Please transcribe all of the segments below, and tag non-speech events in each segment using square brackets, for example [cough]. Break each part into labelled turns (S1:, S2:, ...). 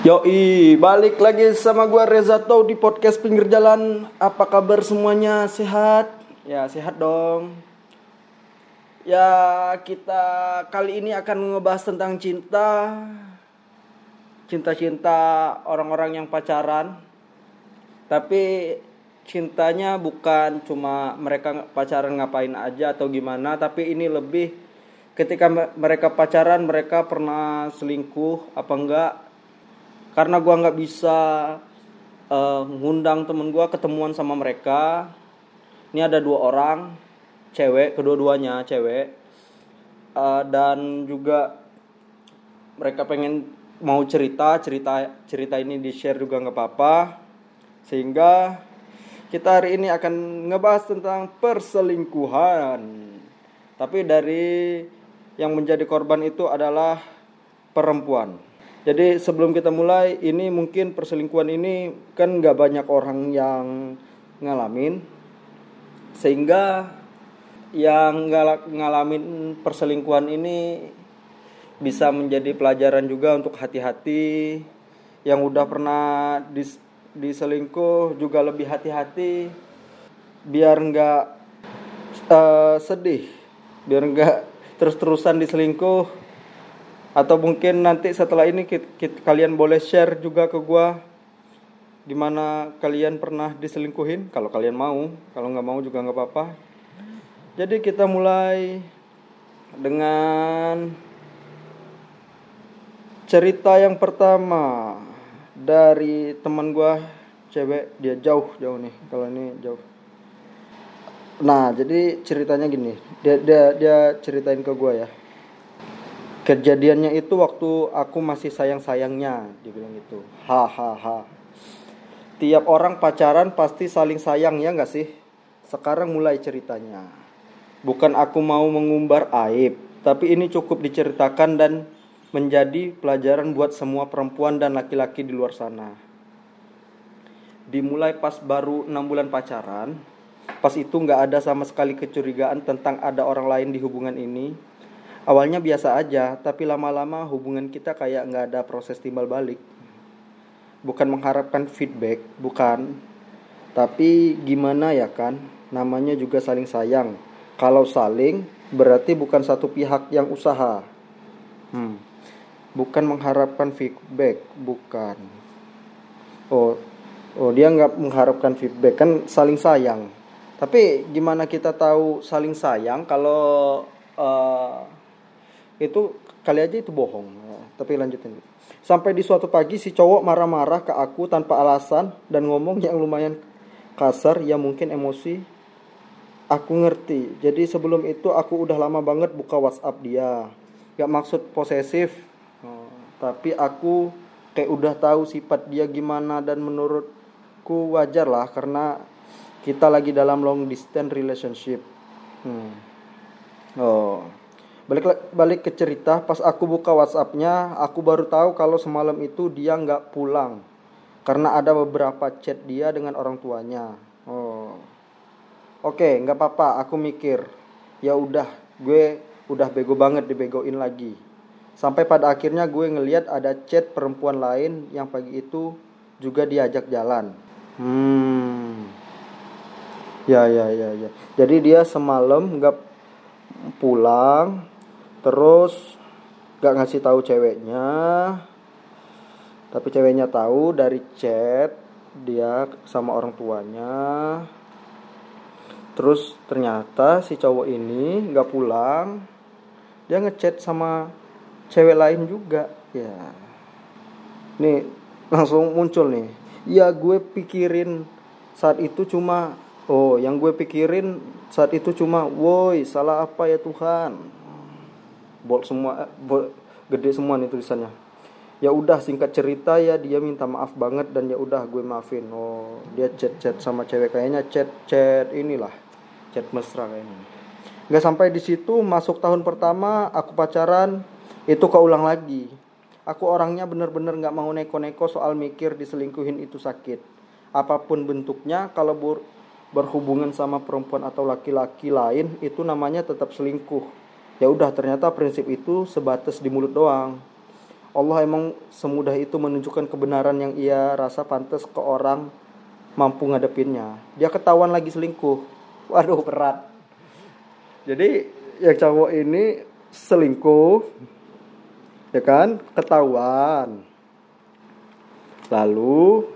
S1: Yoi, balik lagi sama gua Reza Tau di podcast pinggir jalan. Apa kabar semuanya? Sehat? Ya, sehat dong. Ya, kita kali ini akan ngebahas tentang cinta. Cinta-cinta orang-orang yang pacaran. Tapi cintanya bukan cuma mereka pacaran ngapain aja atau gimana, tapi ini lebih ketika mereka pacaran mereka pernah selingkuh apa enggak karena gua nggak bisa uh, ngundang temen gua ketemuan sama mereka. Ini ada dua orang cewek kedua-duanya cewek. Uh, dan juga mereka pengen mau cerita cerita cerita ini di share juga nggak apa-apa. Sehingga kita hari ini akan ngebahas tentang perselingkuhan. Tapi dari yang menjadi korban itu adalah perempuan. Jadi sebelum kita mulai, ini mungkin perselingkuhan ini kan nggak banyak orang yang ngalamin, sehingga yang ngalamin perselingkuhan ini bisa menjadi pelajaran juga untuk hati-hati. Yang udah pernah dis, diselingkuh juga lebih hati-hati, biar nggak uh, sedih, biar nggak terus-terusan diselingkuh atau mungkin nanti setelah ini kita, kita, kalian boleh share juga ke gua di mana kalian pernah diselingkuhin. Kalau kalian mau kalau nggak mau juga nggak apa-apa. Jadi kita mulai dengan cerita yang pertama dari teman gua cewek. Dia jauh jauh nih. Kalau ini jauh. Nah, jadi ceritanya gini. Dia dia dia ceritain ke gue ya. Kejadiannya itu waktu aku masih sayang-sayangnya, dia bilang gitu. Hahaha. Tiap orang pacaran pasti saling sayang ya nggak sih? Sekarang mulai ceritanya. Bukan aku mau mengumbar aib, tapi ini cukup diceritakan dan menjadi pelajaran buat semua perempuan dan laki-laki di luar sana. Dimulai pas baru enam bulan pacaran, Pas itu nggak ada sama sekali kecurigaan tentang ada orang lain di hubungan ini. Awalnya biasa aja, tapi lama-lama hubungan kita kayak nggak ada proses timbal balik. Bukan mengharapkan feedback, bukan. Tapi gimana ya kan, namanya juga saling sayang. Kalau saling, berarti bukan satu pihak yang usaha. Hmm. Bukan mengharapkan feedback, bukan. Oh, oh dia nggak mengharapkan feedback kan saling sayang tapi gimana kita tahu saling sayang kalau uh, itu kali aja itu bohong. Tapi lanjutin. Sampai di suatu pagi si cowok marah-marah ke aku tanpa alasan dan ngomong yang lumayan kasar ya mungkin emosi. Aku ngerti. Jadi sebelum itu aku udah lama banget buka WhatsApp dia. Gak maksud posesif. Oh, tapi aku kayak udah tahu sifat dia gimana dan menurutku wajar lah karena kita lagi dalam long distance relationship hmm. oh balik balik ke cerita pas aku buka WhatsAppnya aku baru tahu kalau semalam itu dia nggak pulang. Karena ada beberapa chat dia dengan orang tuanya. Oh. Oke okay, nggak apa-apa aku mikir. Ya udah gue udah bego banget dibegoin lagi. Sampai pada akhirnya gue ngeliat ada chat perempuan lain yang pagi itu juga diajak jalan. Hmm. Ya ya ya ya. Jadi dia semalam nggak pulang, terus nggak ngasih tahu ceweknya. Tapi ceweknya tahu dari chat dia sama orang tuanya. Terus ternyata si cowok ini nggak pulang, dia ngechat sama cewek lain juga. Ya. Nih langsung muncul nih. Ya gue pikirin saat itu cuma Oh, yang gue pikirin saat itu cuma, woi, salah apa ya Tuhan? Bol semua, eh, gede semua nih tulisannya. Ya udah singkat cerita ya dia minta maaf banget dan ya udah gue maafin. Oh, dia chat-chat sama cewek kayaknya chat-chat inilah. Chat mesra kayaknya. Gak sampai di situ masuk tahun pertama aku pacaran itu keulang lagi. Aku orangnya bener-bener gak mau neko-neko soal mikir diselingkuhin itu sakit. Apa pun bentuknya kalau berhubungan sama perempuan atau laki-laki lain itu namanya tetap selingkuh. Ya udah ternyata prinsip itu sebatas di mulut doang. Allah emang semudah itu menunjukkan kebenaran yang ia rasa pantas ke orang mampu ngadepinnya. Dia ketahuan lagi selingkuh. [laughs] Waduh berat. Jadi yang cowok ini selingkuh ya kan ketahuan lalu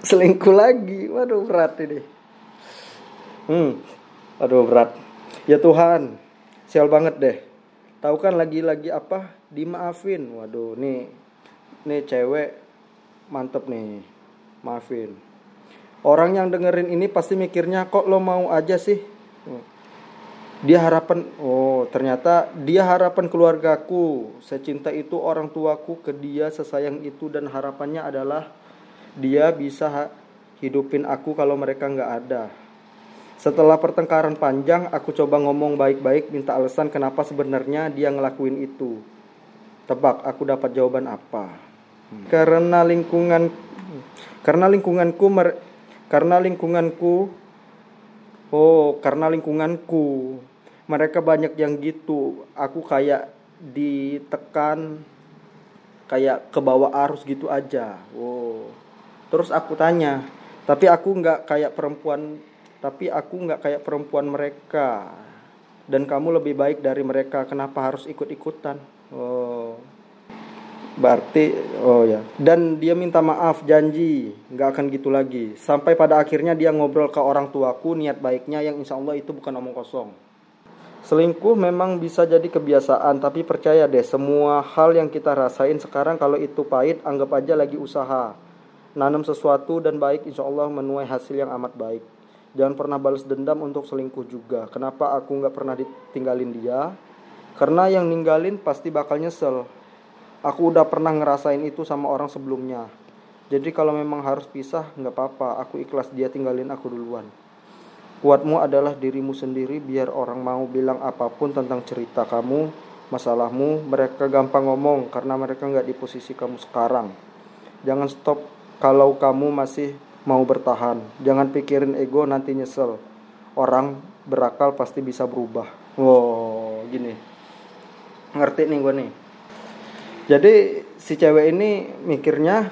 S1: selingkuh lagi waduh berat ini hmm waduh berat ya Tuhan sial banget deh. Tahu kan lagi-lagi apa? Dimaafin. Waduh nih nih cewek mantep nih. Maafin. Orang yang dengerin ini pasti mikirnya kok lo mau aja sih? Dia harapan oh ternyata dia harapan keluargaku. Secinta itu orang tuaku ke dia sesayang itu dan harapannya adalah dia bisa hidupin aku kalau mereka nggak ada setelah pertengkaran panjang aku coba ngomong baik-baik minta alasan kenapa sebenarnya dia ngelakuin itu. Tebak aku dapat jawaban apa? Hmm. karena lingkungan karena lingkunganku mer, karena lingkunganku Oh, karena lingkunganku. Mereka banyak yang gitu. Aku kayak ditekan kayak ke bawah arus gitu aja. Wow. Terus aku tanya tapi aku nggak kayak perempuan tapi aku nggak kayak perempuan mereka. Dan kamu lebih baik dari mereka. Kenapa harus ikut-ikutan? Oh. Berarti oh ya. Dan dia minta maaf janji. Nggak akan gitu lagi. Sampai pada akhirnya dia ngobrol ke orang tuaku niat baiknya yang insya Allah itu bukan omong kosong. Selingkuh memang bisa jadi kebiasaan, tapi percaya deh, semua hal yang kita rasain sekarang kalau itu pahit, anggap aja lagi usaha. Nanam sesuatu dan baik, insya Allah menuai hasil yang amat baik. Jangan pernah balas dendam untuk selingkuh juga. Kenapa aku nggak pernah ditinggalin dia? Karena yang ninggalin pasti bakal nyesel. Aku udah pernah ngerasain itu sama orang sebelumnya. Jadi kalau memang harus pisah, nggak apa-apa. Aku ikhlas dia tinggalin aku duluan. Kuatmu adalah dirimu sendiri biar orang mau bilang apa pun tentang cerita kamu, masalahmu, mereka gampang ngomong karena mereka nggak di posisi kamu sekarang. Jangan stop kalau kamu masih mau bertahan. Jangan pikirin ego nanti nyesel. Orang berakal pasti bisa berubah. Wow, gini. Ngerti nih gue nih. Jadi si cewek ini mikirnya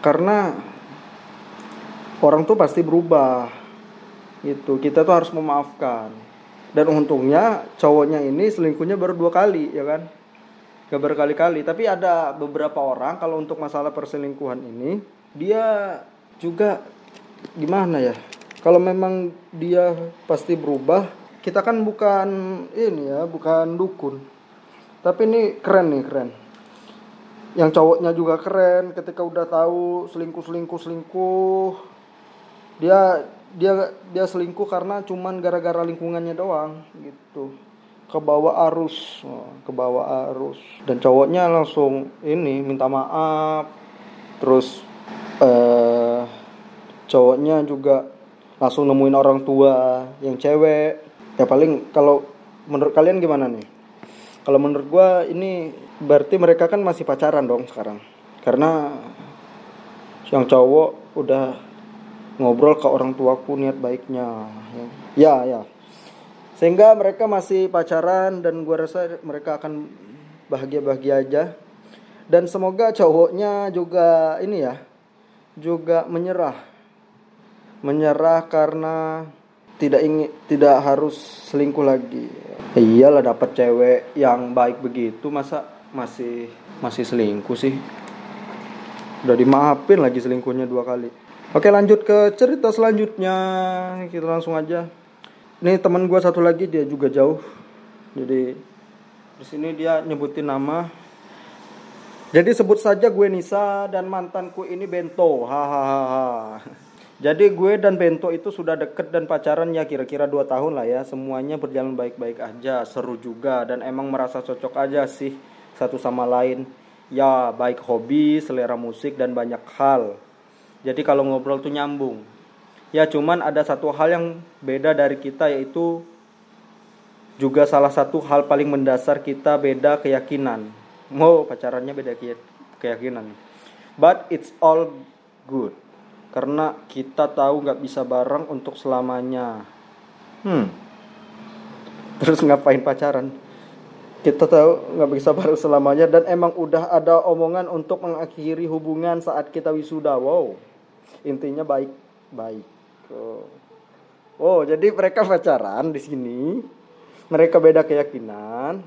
S1: karena orang tuh pasti berubah gitu kita tuh harus memaafkan dan untungnya cowoknya ini selingkuhnya baru dua kali ya kan gak berkali-kali tapi ada beberapa orang kalau untuk masalah perselingkuhan ini dia juga gimana ya? Kalau memang dia pasti berubah kita kan bukan ini ya bukan dukun. Tapi ini keren nih keren. Yang cowoknya juga keren ketika udah tahu selingkuh selingkuh selingkuh dia dia dia selingkuh karena cuman gara-gara lingkungannya doang gitu ke bawah arus ke bawah arus. Dan cowoknya langsung ini minta maaf. Terus eh cowoknya juga langsung nemuin orang tua yang cewek. Ya paling kalau menurut kalian gimana nih? Kalau menurut gue ini berarti mereka kan masih pacaran dong sekarang. Karena yang cowok udah ngobrol ke orang tuaku niat baiknya. Ya ya sehingga mereka masih pacaran dan gue rasa mereka akan bahagia bahagia aja. Dan semoga cowoknya juga ini ya juga menyerah. Menyerah karena tidak ingin tidak harus selingkuh lagi. Iyalah dapat cewek yang baik begitu masa masih masih selingkuh sih? Udah dimaafin lagi selingkuhnya dua kali. Oke lanjut ke cerita selanjutnya. Kita langsung aja. Ini teman gue satu lagi dia juga jauh. Jadi di sini dia nyebutin nama. Jadi sebut saja gue Nisa dan mantanku ini Bento. Hahaha. Jadi gue dan Bento itu sudah deket dan pacaran ya kira-kira 2 tahun lah ya. Semuanya berjalan baik-baik aja, seru juga dan emang merasa cocok aja sih satu sama lain. Ya baik hobi, selera musik dan banyak hal jadi kalau ngobrol tuh nyambung. Ya cuman ada satu hal yang beda dari kita yaitu juga salah satu hal paling mendasar kita beda keyakinan. Mau oh, pacarannya beda keyakinan. But it's all good. Karena kita tahu nggak bisa bareng untuk selamanya. Hmm. Terus ngapain pacaran? kita tahu nggak bisa bareng selamanya dan emang udah ada omongan untuk mengakhiri hubungan saat kita wisuda wow intinya baik baik oh, oh jadi mereka pacaran di sini. Mereka beda keyakinan.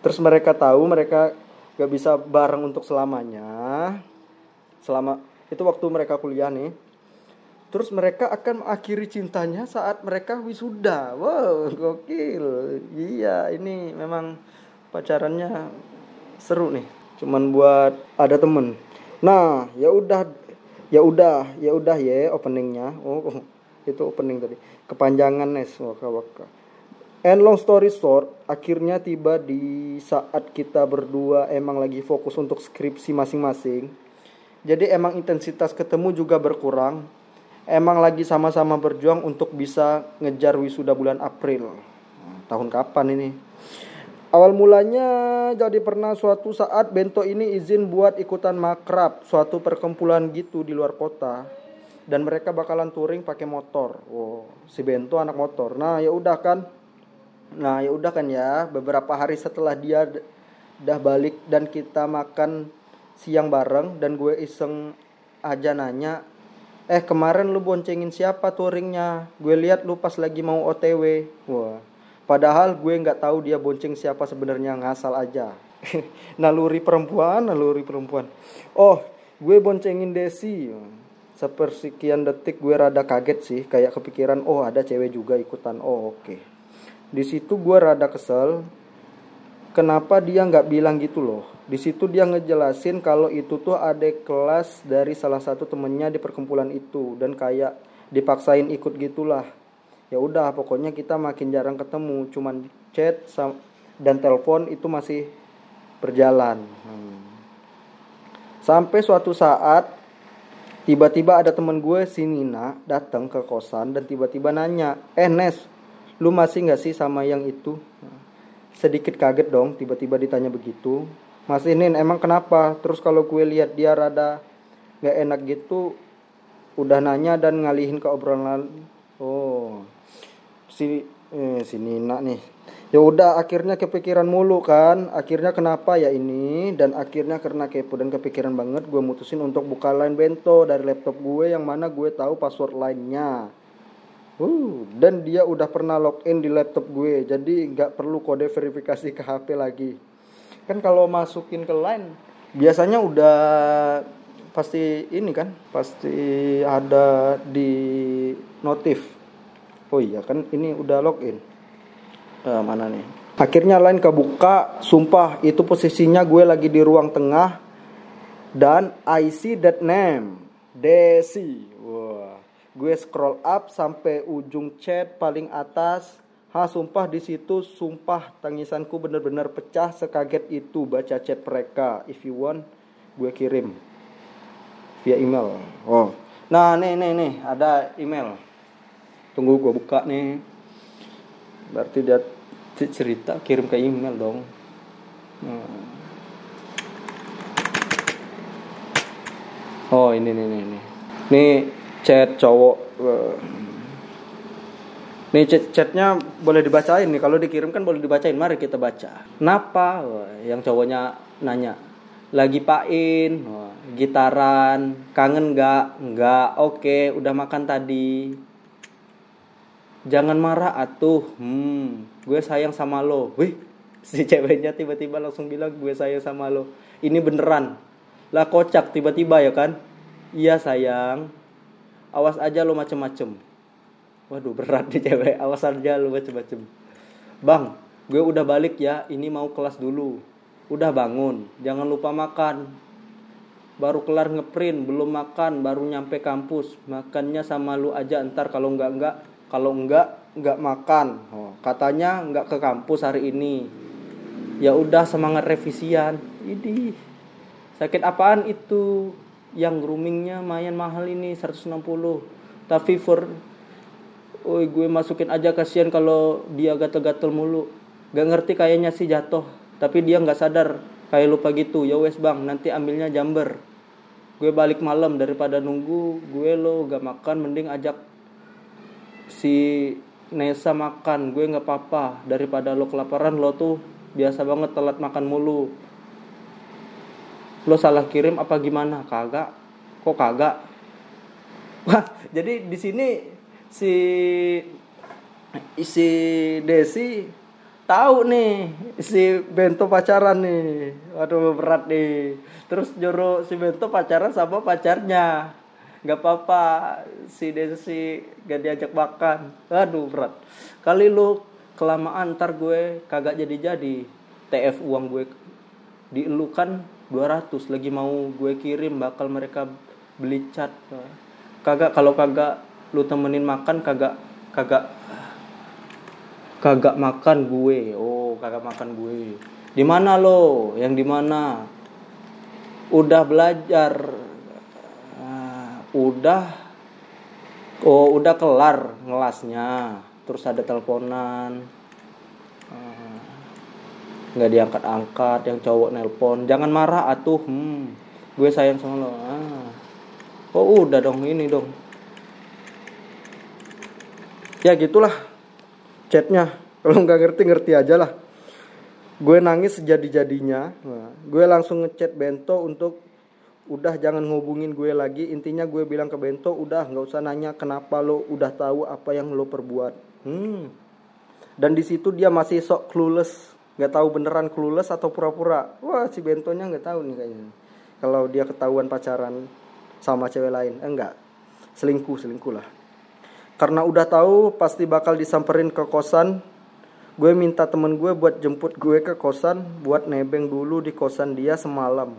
S1: Terus mereka tahu mereka gak bisa bareng untuk selamanya. Selama itu waktu mereka kuliah nih. Terus mereka akan mengakhiri cintanya saat mereka wisuda. Wow gokil. Iya ini memang pacarannya seru nih. Cuman buat ada temen. Nah ya udah ya udah ya udah ya openingnya. Oh, itu opening tadi kepanjangan nes waka waka and long story short akhirnya tiba di saat kita berdua emang lagi fokus untuk skripsi masing-masing jadi emang intensitas ketemu juga berkurang emang lagi sama-sama berjuang untuk bisa ngejar wisuda bulan April. Nah, tahun kapan ini? Awal mulanya jadi pernah suatu saat Bento ini izin buat ikutan makrab, suatu perkumpulan gitu di luar kota. Dan mereka bakalan touring pakai motor. Wow, si Bento anak motor. Nah, ya udah kan. Nah, ya udah kan ya. Beberapa hari setelah dia udah balik dan kita makan siang bareng dan gue iseng aja nanya eh kemarin lu boncengin siapa touringnya gue lihat lu pas lagi mau otw wah padahal gue nggak tahu dia bonceng siapa sebenarnya ngasal aja [laughs] naluri perempuan naluri perempuan oh gue boncengin Desi sepersekian detik gue rada kaget sih kayak kepikiran oh ada cewek juga ikutan oh oke okay. di situ gue rada kesel kenapa dia nggak bilang gitu loh di situ dia ngejelasin kalau itu tuh ada kelas dari salah satu temennya di perkumpulan itu dan kayak dipaksain ikut gitulah ya udah pokoknya kita makin jarang ketemu cuman chat dan telepon itu masih berjalan hmm. sampai suatu saat tiba-tiba ada temen gue si Nina datang ke kosan dan tiba-tiba nanya eh Nes lu masih nggak sih sama yang itu sedikit kaget dong tiba-tiba ditanya begitu Mas Inin emang kenapa? Terus kalau gue lihat dia rada nggak enak gitu, udah nanya dan ngalihin ke obrolan. Oh, si eh, si Nina nih. Ya udah akhirnya kepikiran mulu kan. Akhirnya kenapa ya ini? Dan akhirnya karena kepo dan kepikiran banget, gue mutusin untuk buka line bento dari laptop gue yang mana gue tahu password lainnya. Uh, dan dia udah pernah login di laptop gue, jadi nggak perlu kode verifikasi ke HP lagi kan kalau masukin ke line biasanya udah pasti ini kan pasti ada di notif oh iya kan ini udah login uh, mana nih akhirnya line kebuka sumpah itu posisinya gue lagi di ruang tengah dan I see that name Desi wah gue scroll up sampai ujung chat paling atas Ha sumpah di situ sumpah tangisanku benar-benar pecah sekaget itu baca chat mereka. If you want gue kirim via email. Oh. Nah, nih nih nih ada email. Tunggu gue buka nih. Berarti dia cerita kirim ke email dong. Hmm. Oh, ini nih nih nih. Nih chat cowok Nih chat-chatnya boleh dibacain nih. Kalau dikirim kan boleh dibacain. Mari kita baca. Kenapa? yang cowoknya nanya. Lagi pain, gitaran, kangen nggak? Nggak. Oke, udah makan tadi. Jangan marah atuh. Hmm, gue sayang sama lo. Wih, si ceweknya tiba-tiba langsung bilang gue sayang sama lo. Ini beneran. Lah kocak tiba-tiba ya kan? Iya sayang. Awas aja lo macem-macem waduh berat nih cewek awas aja lu macem-macem bang gue udah balik ya ini mau kelas dulu udah bangun jangan lupa makan baru kelar ngeprint belum makan baru nyampe kampus makannya sama lu aja ntar kalau enggak enggak kalau enggak enggak makan oh, katanya enggak ke kampus hari ini ya udah semangat revisian ini sakit apaan itu yang groomingnya mayan mahal ini 160 tapi for Oi gue masukin aja kasihan kalau dia gatel-gatel mulu. Gak ngerti kayaknya sih jatuh. Tapi dia nggak sadar. Kayak lupa gitu. Ya wes bang nanti ambilnya jamber. Gue balik malam daripada nunggu. Gue lo gak makan mending ajak si Nesa makan. Gue nggak apa-apa. Daripada lo kelaparan lo tuh biasa banget telat makan mulu. Lo salah kirim apa gimana? Kagak. Kok kagak? [laughs] Wah jadi di sini si si Desi tahu nih si Bento pacaran nih. Waduh berat nih. Terus juru si Bento pacaran sama pacarnya nggak apa-apa. Si Desi gak diajak makan. Aduh berat. Kali lu kelamaan ntar gue kagak jadi-jadi. TF uang gue di lu kan 200 lagi mau gue kirim bakal mereka beli cat. Kagak kalau kagak lu temenin makan kagak kagak kagak makan gue. Oh kagak makan gue. Di mana lo? Yang di mana? Udah belajar udah oh udah kelar ngelasnya. Terus ada teleponan. Ah, nggak diangkat angkat yang cowok nelpon. Jangan marah atuh. Hmm gue sayang sama lo. Ah. oh udah dong ini dong. Ya gitulah chatnya. Kalau nggak ngerti ngerti aja lah. Gue nangis sejadi jadinya nah, gue langsung ngechat bento untuk udah jangan ngubungin gue lagi. Intinya gue bilang ke Bento udah nggak usah nanya kenapa lo udah tahu apa yang lo perbuat. Hmm. dan di situ dia masih sok clueless. Nggak tahu beneran clueless atau pura-pura. Wah si Bentonya nggak tahu nih kayaknya. Kalau dia ketahuan pacaran sama cewek lain eh, enggak selingkuh selingkuh lah. Karena udah tahu pasti bakal disamperin ke kosan gue minta temen gue buat jemput gue ke kosan buat nebeng dulu di kosan dia semalam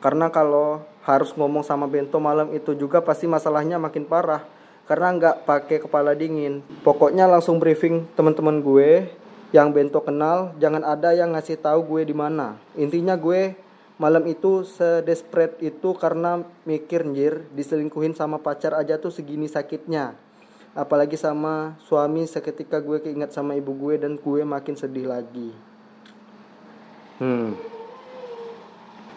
S1: karena kalau harus ngomong sama Bento malam itu juga pasti masalahnya makin parah. Karena nggak pakai kepala dingin. Pokoknya langsung briefing teman-teman gue yang Bento kenal. Jangan ada yang ngasih tahu gue di mana. Intinya gue malam itu sedesperate itu karena mikir njir diselingkuhin sama pacar aja tuh segini sakitnya. Apalagi sama suami seketika gue keinget sama ibu gue dan gue makin sedih lagi. Hmm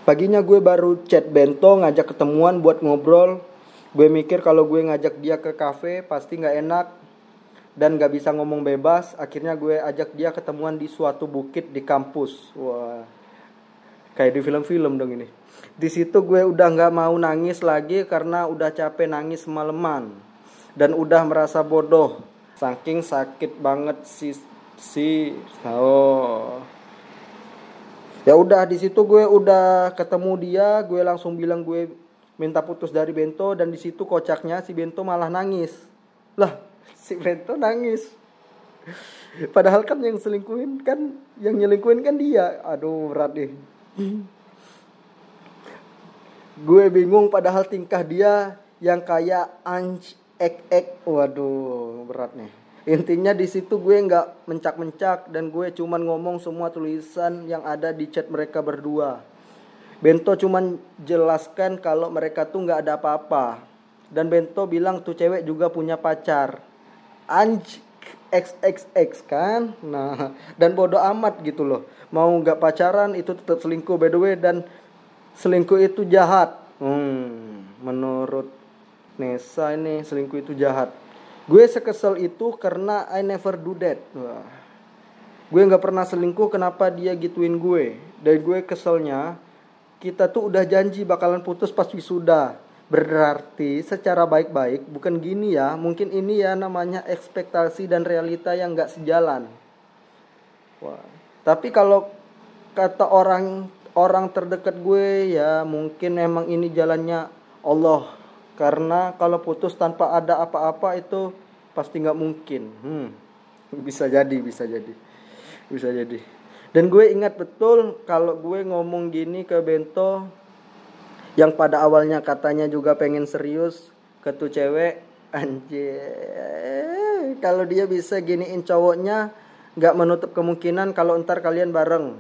S1: Paginya gue baru chat Bento ngajak ketemuan buat ngobrol. Gue mikir kalau gue ngajak dia ke cafe pasti nggak enak dan nggak bisa ngomong bebas. Akhirnya gue ajak dia ketemuan di suatu bukit di kampus. Wah, kayak di film-film dong ini. Di situ gue udah nggak mau nangis lagi karena udah capek nangis semalaman dan udah merasa bodoh. Saking sakit banget si si oh ya udah di situ gue udah ketemu dia gue langsung bilang gue minta putus dari Bento dan di situ kocaknya si Bento malah nangis. Lah si Bento nangis. [laughs] Padahal kan yang selingkuhin kan yang nyelingkuhin kan dia. Aduh berat deh. Gue bingung padahal tingkah dia yang kayak anj ek ek. Waduh berat nih intinya di situ gue nggak mencak-mencak dan gue cuman ngomong semua tulisan yang ada di chat mereka berdua. Bento cuman jelaskan kalau mereka tuh nggak ada apa-apa. Dan Bento bilang tuh cewek juga punya pacar. Anj XXX kan? Nah dan bodoh amat gitu loh. Mau nggak pacaran itu tetap selingkuh by the way dan selingkuh itu jahat. Hmm, menurut Nesa ini selingkuh itu jahat Gue sekesel itu karena I never do that. Wah. Gue nggak pernah selingkuh, kenapa dia gituin gue? Dan gue keselnya, kita tuh udah janji bakalan putus pas wisuda. Berarti secara baik-baik, bukan gini ya, mungkin ini ya namanya ekspektasi dan realita yang nggak sejalan. Wah. Tapi kalau kata orang orang terdekat gue ya mungkin emang ini jalannya Allah karena kalau putus tanpa ada apa-apa itu pasti nggak mungkin. Hmm. [laughs] bisa jadi bisa jadi. Bisa jadi. Dan gue ingat betul kalau gue ngomong gini ke Bento yang pada awalnya katanya juga pengen serius ke tuh cewek anjir. Kalau dia bisa giniin cowoknya nggak menutup kemungkinan kalau ntar kalian bareng.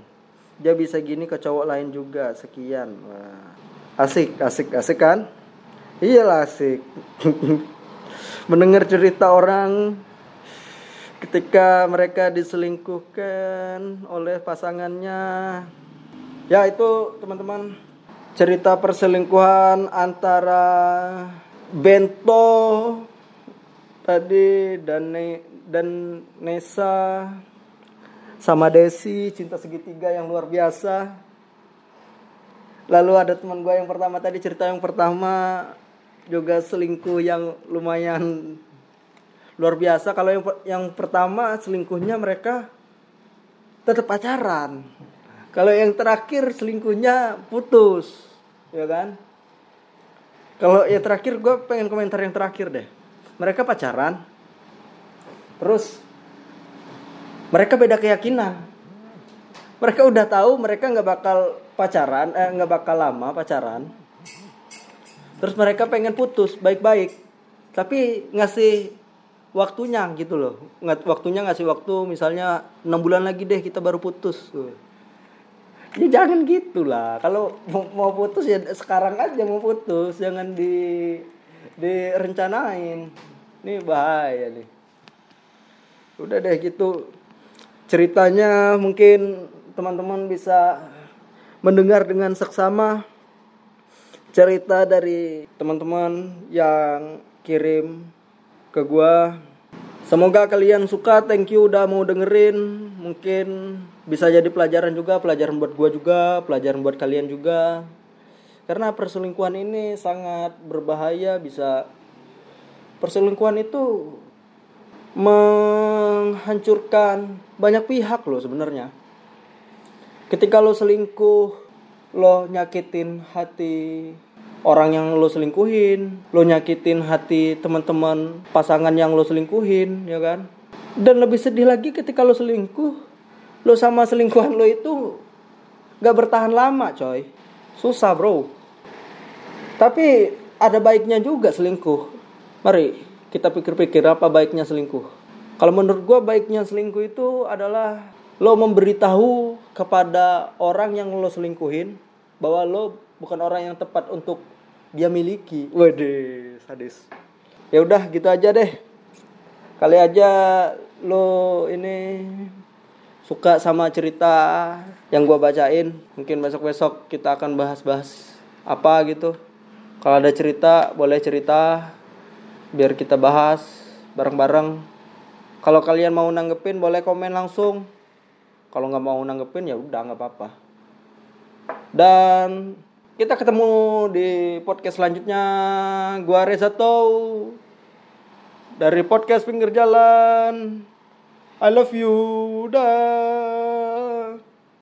S1: Dia bisa gini ke cowok lain juga sekian. Wah. asik asik asik kan Iyalah asik. [laughs] Mendengar cerita orang ketika mereka diselingkuhkan oleh pasangannya. Ya itu teman-teman cerita perselingkuhan antara Bento tadi dan ne dan Nesa sama Desi cinta segitiga yang luar biasa lalu ada teman gue yang pertama tadi cerita yang pertama juga selingkuh yang lumayan luar biasa. Kalau yang yang pertama selingkuhnya mereka tetap pacaran. Kalau yang terakhir selingkuhnya putus ya kan? Kalau yang terakhir gue pengen komentar yang terakhir deh. Mereka pacaran terus mereka beda keyakinan. Mereka udah tahu mereka nggak bakal pacaran eh nggak bakal lama pacaran terus mereka pengen putus baik-baik. Tapi ngasih waktunya gitu loh. Waktunya ngasih waktu misalnya enam bulan lagi deh kita baru putus ya jangan gitulah. Kalau mau putus ya sekarang aja mau putus. Jangan di direncanain. Ini bahaya nih. Udah deh gitu. Ceritanya mungkin teman-teman bisa mendengar dengan seksama cerita dari teman-teman yang kirim ke gua. Semoga kalian suka. Thank you udah mau dengerin. Mungkin bisa jadi pelajaran juga, pelajaran buat gua juga, pelajaran buat kalian juga. Karena perselingkuhan ini sangat berbahaya, bisa perselingkuhan itu menghancurkan banyak pihak loh sebenarnya. Ketika lo selingkuh, lo nyakitin hati orang yang lo selingkuhin, lo nyakitin hati teman-teman pasangan yang lo selingkuhin, ya kan? Dan lebih sedih lagi ketika lo selingkuh, lo sama selingkuhan lo itu gak bertahan lama, coy. Susah, bro. Tapi ada baiknya juga selingkuh. Mari kita pikir-pikir apa baiknya selingkuh. Kalau menurut gue baiknya selingkuh itu adalah lo memberitahu kepada orang yang lo selingkuhin bahwa lo bukan orang yang tepat untuk dia miliki. Waduh, sadis. Ya udah gitu aja deh. Kali aja lo ini suka sama cerita yang gua bacain. Mungkin besok-besok kita akan bahas-bahas apa gitu. Kalau ada cerita boleh cerita biar kita bahas bareng-bareng. Kalau kalian mau nanggepin boleh komen langsung kalau nggak mau nanggepin ya udah nggak apa-apa. Dan kita ketemu di podcast selanjutnya. Gua Reza Tau dari podcast pinggir jalan. I love you dah